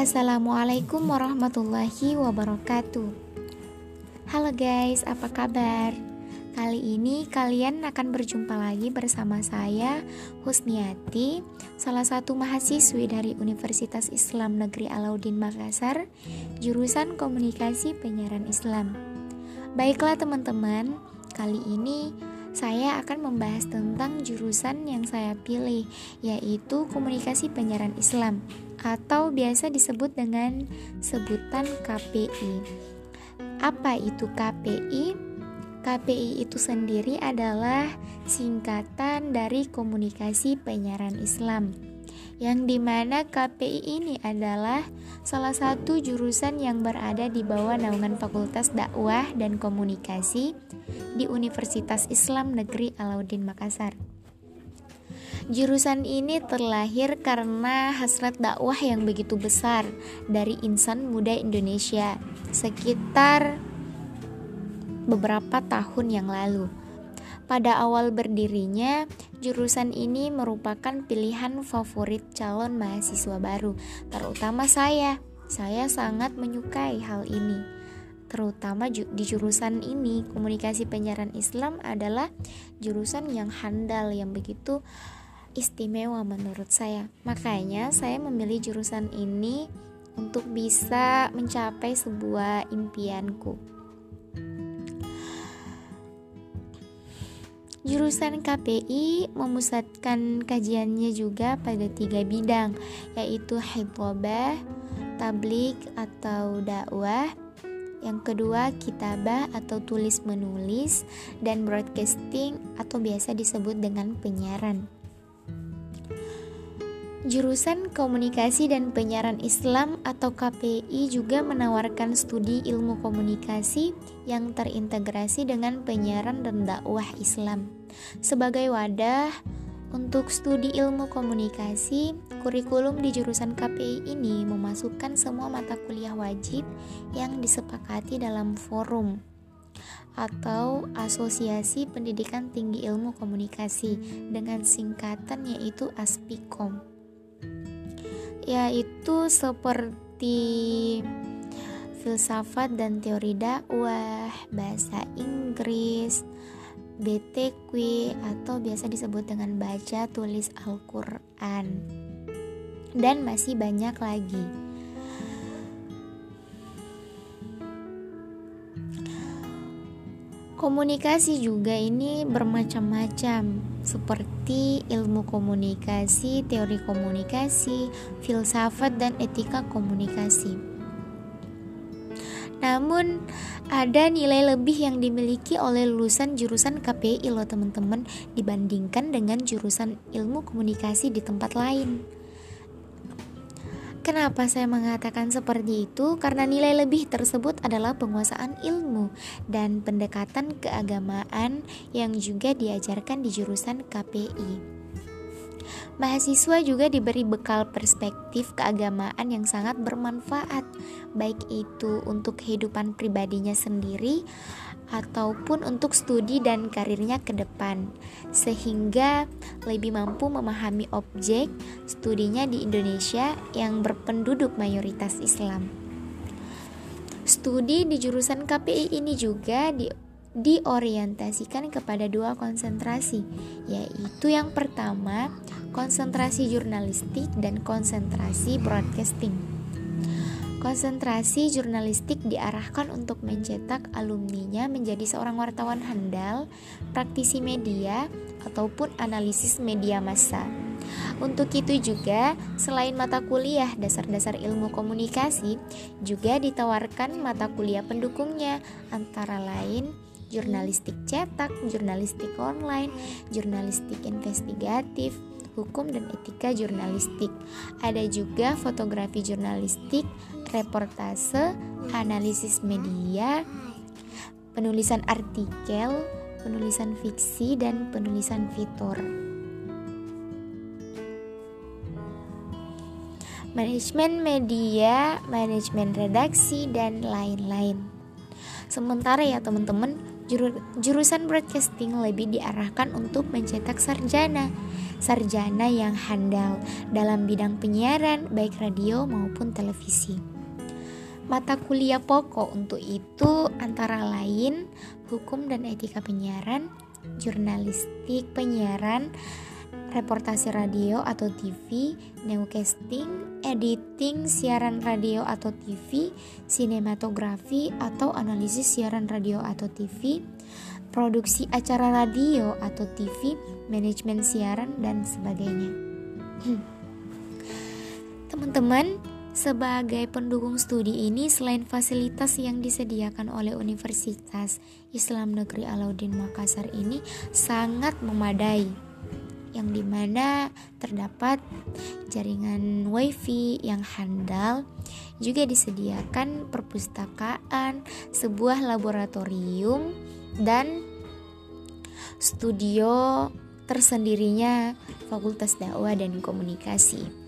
Assalamualaikum warahmatullahi wabarakatuh. Halo guys, apa kabar? Kali ini kalian akan berjumpa lagi bersama saya Husniati, salah satu mahasiswi dari Universitas Islam Negeri Alauddin Makassar, jurusan Komunikasi Penyiaran Islam. Baiklah teman-teman, kali ini saya akan membahas tentang jurusan yang saya pilih, yaitu Komunikasi Penyiaran Islam atau biasa disebut dengan sebutan KPI. Apa itu KPI? KPI itu sendiri adalah singkatan dari Komunikasi Penyiaran Islam yang di mana KPI ini adalah salah satu jurusan yang berada di bawah naungan Fakultas Dakwah dan Komunikasi di Universitas Islam Negeri Alauddin Makassar. Jurusan ini terlahir karena hasrat dakwah yang begitu besar dari insan muda Indonesia sekitar beberapa tahun yang lalu. Pada awal berdirinya, jurusan ini merupakan pilihan favorit calon mahasiswa baru, terutama saya. Saya sangat menyukai hal ini. Terutama di jurusan ini, komunikasi penyiaran Islam adalah jurusan yang handal yang begitu istimewa menurut saya. Makanya saya memilih jurusan ini untuk bisa mencapai sebuah impianku. Jurusan KPI memusatkan kajiannya juga pada tiga bidang, yaitu hitobah, tablik atau dakwah, yang kedua kitabah atau tulis menulis, dan broadcasting atau biasa disebut dengan penyiaran. Jurusan Komunikasi dan Penyiaran Islam atau KPI juga menawarkan studi ilmu komunikasi yang terintegrasi dengan penyiaran dan dakwah Islam. Sebagai wadah untuk studi ilmu komunikasi, kurikulum di jurusan KPI ini memasukkan semua mata kuliah wajib yang disepakati dalam forum atau Asosiasi Pendidikan Tinggi Ilmu Komunikasi dengan singkatan yaitu ASPIKOM yaitu seperti filsafat dan teori dakwah, bahasa Inggris, BTQ atau biasa disebut dengan baca tulis Al-Qur'an. Dan masih banyak lagi. Komunikasi juga ini bermacam-macam, seperti ilmu komunikasi, teori komunikasi, filsafat, dan etika komunikasi. Namun, ada nilai lebih yang dimiliki oleh lulusan jurusan KPI loh teman-teman dibandingkan dengan jurusan ilmu komunikasi di tempat lain. Kenapa saya mengatakan seperti itu? Karena nilai lebih tersebut adalah penguasaan ilmu dan pendekatan keagamaan yang juga diajarkan di jurusan KPI. Mahasiswa juga diberi bekal perspektif keagamaan yang sangat bermanfaat, baik itu untuk kehidupan pribadinya sendiri ataupun untuk studi dan karirnya ke depan, sehingga lebih mampu memahami objek studinya di Indonesia yang berpenduduk mayoritas Islam. Studi di jurusan KPI ini juga di, diorientasikan kepada dua konsentrasi, yaitu yang pertama, konsentrasi jurnalistik dan konsentrasi broadcasting. Konsentrasi jurnalistik diarahkan untuk mencetak alumninya menjadi seorang wartawan handal, praktisi media, ataupun analisis media massa. Untuk itu juga, selain mata kuliah dasar-dasar ilmu komunikasi, juga ditawarkan mata kuliah pendukungnya, antara lain jurnalistik cetak, jurnalistik online, jurnalistik investigatif, hukum dan etika jurnalistik. Ada juga fotografi jurnalistik, reportase, analisis media, penulisan artikel, penulisan fiksi dan penulisan fitur. Manajemen media, manajemen redaksi dan lain-lain. Sementara ya teman-teman, jurusan broadcasting lebih diarahkan untuk mencetak sarjana sarjana yang handal dalam bidang penyiaran baik radio maupun televisi. Mata kuliah pokok untuk itu antara lain hukum dan etika penyiaran, jurnalistik penyiaran, reportasi radio atau TV, newscasting, editing siaran radio atau TV, sinematografi atau analisis siaran radio atau TV, produksi acara radio atau TV, manajemen siaran dan sebagainya. Teman-teman, sebagai pendukung studi ini selain fasilitas yang disediakan oleh Universitas Islam Negeri Alauddin Makassar ini sangat memadai yang di mana terdapat jaringan wifi yang handal juga disediakan perpustakaan sebuah laboratorium dan studio tersendirinya Fakultas Dakwah dan Komunikasi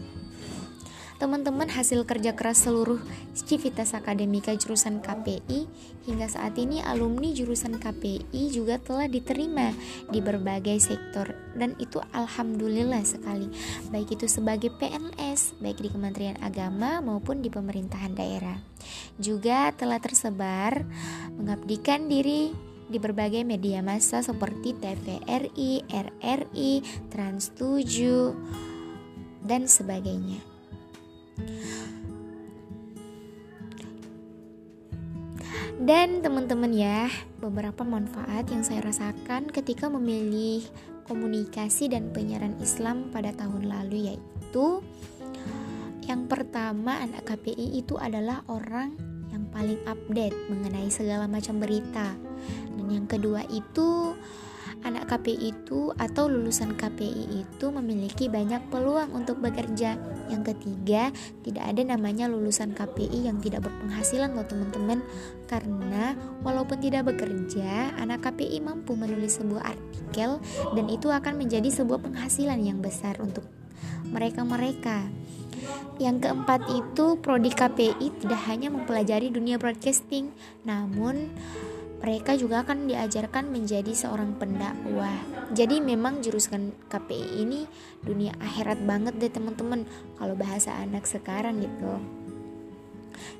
teman-teman hasil kerja keras seluruh Civitas Akademika jurusan KPI hingga saat ini alumni jurusan KPI juga telah diterima di berbagai sektor. Dan itu alhamdulillah sekali. Baik itu sebagai PNS baik di Kementerian Agama maupun di pemerintahan daerah. Juga telah tersebar mengabdikan diri di berbagai media massa seperti TVRI, RRI, Trans7 dan sebagainya. Dan teman-teman ya, beberapa manfaat yang saya rasakan ketika memilih komunikasi dan penyiaran Islam pada tahun lalu yaitu yang pertama anak KPI itu adalah orang yang paling update mengenai segala macam berita. Dan yang kedua itu KPI itu atau lulusan KPI itu memiliki banyak peluang untuk bekerja. Yang ketiga, tidak ada namanya lulusan KPI yang tidak berpenghasilan loh teman-teman. Karena walaupun tidak bekerja, anak KPI mampu menulis sebuah artikel dan itu akan menjadi sebuah penghasilan yang besar untuk mereka-mereka. Yang keempat itu prodi KPI tidak hanya mempelajari dunia broadcasting, namun mereka juga akan diajarkan menjadi seorang pendakwah. Jadi memang jurusan KPI ini dunia akhirat banget deh teman-teman kalau bahasa anak sekarang gitu.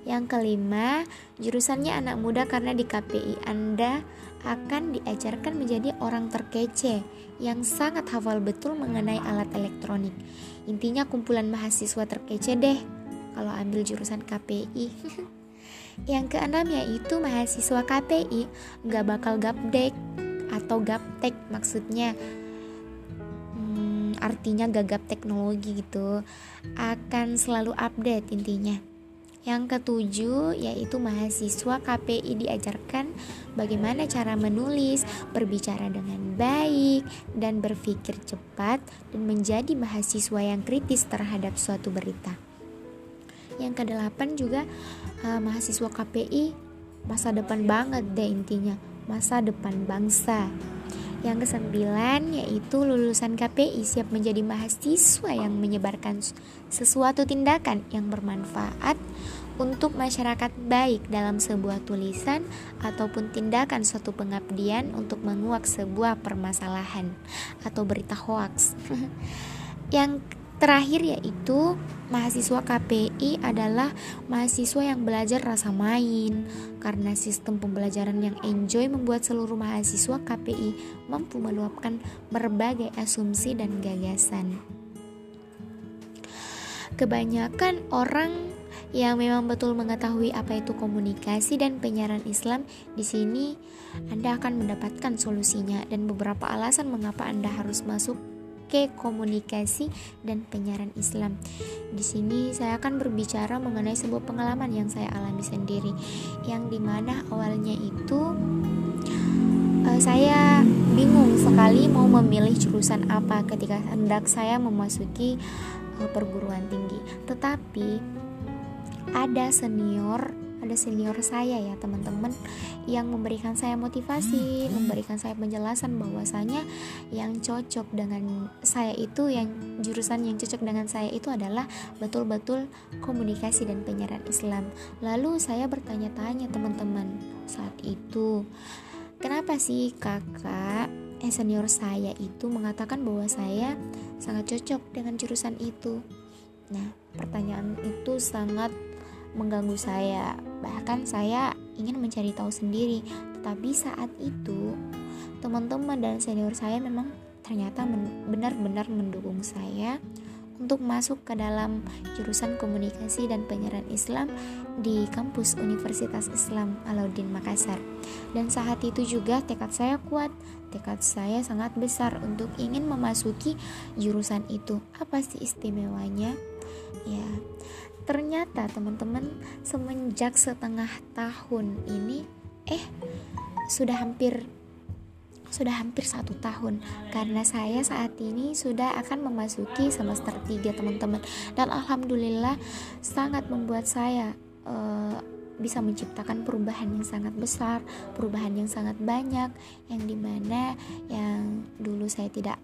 Yang kelima, jurusannya anak muda karena di KPI Anda akan diajarkan menjadi orang terkece yang sangat hafal betul mengenai alat elektronik. Intinya kumpulan mahasiswa terkece deh kalau ambil jurusan KPI. Yang keenam yaitu mahasiswa KPI nggak bakal gapdek atau gaptek maksudnya hmm, artinya gagap teknologi gitu akan selalu update intinya. Yang ketujuh yaitu mahasiswa KPI diajarkan bagaimana cara menulis, berbicara dengan baik, dan berpikir cepat dan menjadi mahasiswa yang kritis terhadap suatu berita. Yang kedelapan juga uh, mahasiswa KPI masa depan banget deh intinya masa depan bangsa yang kesembilan yaitu lulusan KPI siap menjadi mahasiswa yang menyebarkan sesuatu tindakan yang bermanfaat untuk masyarakat baik dalam sebuah tulisan ataupun tindakan suatu pengabdian untuk menguak sebuah permasalahan atau berita hoaks. yang Terakhir yaitu mahasiswa KPI adalah mahasiswa yang belajar rasa main karena sistem pembelajaran yang enjoy membuat seluruh mahasiswa KPI mampu meluapkan berbagai asumsi dan gagasan. Kebanyakan orang yang memang betul mengetahui apa itu komunikasi dan penyiaran Islam di sini Anda akan mendapatkan solusinya dan beberapa alasan mengapa Anda harus masuk ke komunikasi dan penyiaran Islam. Di sini saya akan berbicara mengenai sebuah pengalaman yang saya alami sendiri, yang di mana awalnya itu uh, saya bingung sekali mau memilih jurusan apa ketika hendak saya memasuki uh, perguruan tinggi. Tetapi ada senior ada senior saya ya teman-teman yang memberikan saya motivasi, memberikan saya penjelasan bahwasanya yang cocok dengan saya itu yang jurusan yang cocok dengan saya itu adalah betul-betul komunikasi dan penyiaran Islam. Lalu saya bertanya-tanya teman-teman saat itu, kenapa sih kakak eh senior saya itu mengatakan bahwa saya sangat cocok dengan jurusan itu. Nah, pertanyaan itu sangat mengganggu saya. Bahkan saya ingin mencari tahu sendiri, tetapi saat itu teman-teman dan senior saya memang ternyata benar-benar mendukung saya untuk masuk ke dalam jurusan komunikasi dan penyiaran Islam di kampus Universitas Islam Alauddin Makassar. Dan saat itu juga tekad saya kuat, tekad saya sangat besar untuk ingin memasuki jurusan itu. Apa sih istimewanya? Ya, ternyata teman-teman semenjak setengah tahun ini eh sudah hampir sudah hampir satu tahun. Karena saya saat ini sudah akan memasuki semester 3 teman-teman. Dan alhamdulillah sangat membuat saya uh, bisa menciptakan perubahan yang sangat besar perubahan yang sangat banyak yang di mana yang dulu saya tidak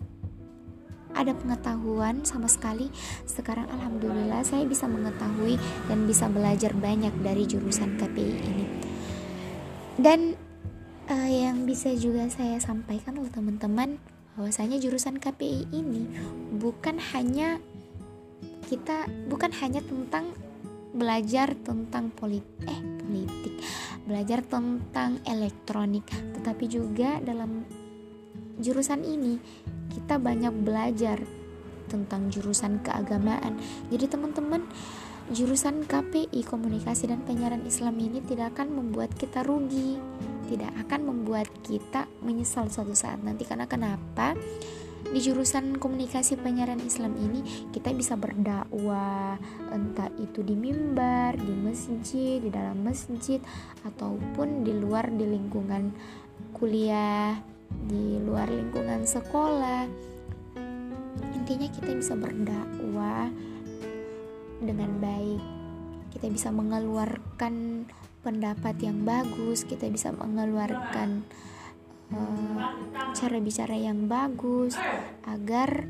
ada pengetahuan sama sekali. Sekarang alhamdulillah saya bisa mengetahui dan bisa belajar banyak dari jurusan KPI ini. Dan uh, yang bisa juga saya sampaikan oleh teman-teman bahwasanya jurusan KPI ini bukan hanya kita bukan hanya tentang belajar tentang politik eh politik belajar tentang elektronik tetapi juga dalam jurusan ini. Kita banyak belajar tentang jurusan keagamaan. Jadi teman-teman jurusan KPI komunikasi dan penyiaran Islam ini tidak akan membuat kita rugi tidak akan membuat kita menyesal suatu saat nanti. Karena kenapa? Di jurusan komunikasi penyiaran Islam ini kita bisa berdakwah entah itu di mimbar, di masjid, di dalam masjid ataupun di luar di lingkungan kuliah, di luar lingkungan sekolah. Intinya kita bisa berdakwah dengan baik. Kita bisa mengeluarkan pendapat yang bagus, kita bisa mengeluarkan uh, cara bicara yang bagus agar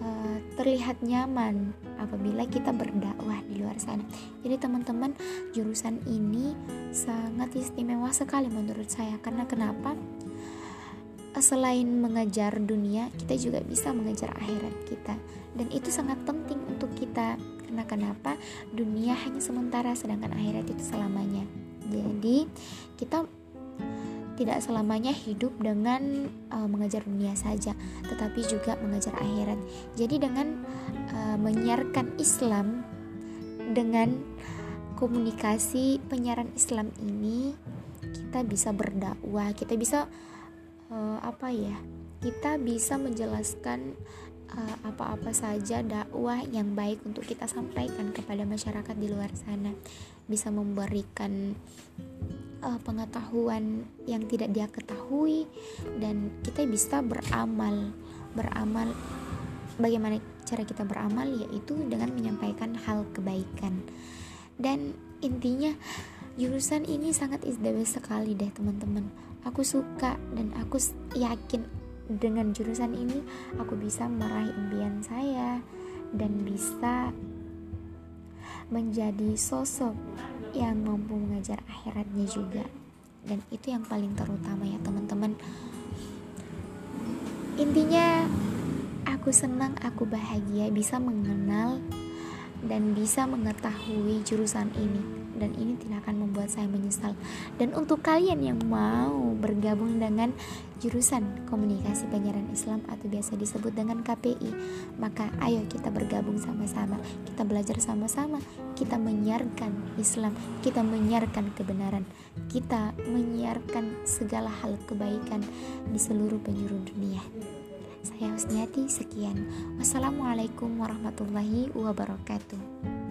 uh, terlihat nyaman apabila kita berdakwah di luar sana. Jadi teman-teman, jurusan ini sangat istimewa sekali menurut saya karena kenapa? Selain mengejar dunia, kita juga bisa mengejar akhirat kita. Dan itu sangat penting untuk kita. Karena kenapa? Dunia hanya sementara sedangkan akhirat itu selamanya. Jadi kita tidak selamanya hidup dengan uh, mengejar dunia saja tetapi juga mengejar akhirat. Jadi dengan uh, menyiarkan Islam dengan komunikasi penyiaran Islam ini kita bisa berdakwah kita bisa uh, apa ya kita bisa menjelaskan Eh, apa-apa uh, saja dakwah yang baik untuk kita sampaikan kepada masyarakat di luar sana. Bisa memberikan uh, pengetahuan yang tidak dia ketahui dan kita bisa beramal. Beramal bagaimana cara kita beramal? Yaitu dengan menyampaikan hal kebaikan. Dan intinya jurusan ini sangat istimewa sekali deh teman-teman aku suka dan aku yakin dengan jurusan ini aku bisa meraih impian saya dan bisa menjadi sosok yang mampu mengajar akhiratnya juga. Dan itu yang paling terutama ya teman-teman. Intinya aku senang aku bahagia bisa mengenal dan bisa mengetahui jurusan ini dan ini tidak akan membuat saya menyesal. Dan untuk kalian yang mau bergabung dengan jurusan komunikasi penyiaran Islam atau biasa disebut dengan KPI, maka ayo kita bergabung sama-sama. Kita belajar sama-sama, kita menyiarkan Islam, kita menyiarkan kebenaran, kita menyiarkan segala hal kebaikan di seluruh penjuru dunia. Saya Husniati, sekian. Wassalamualaikum warahmatullahi wabarakatuh.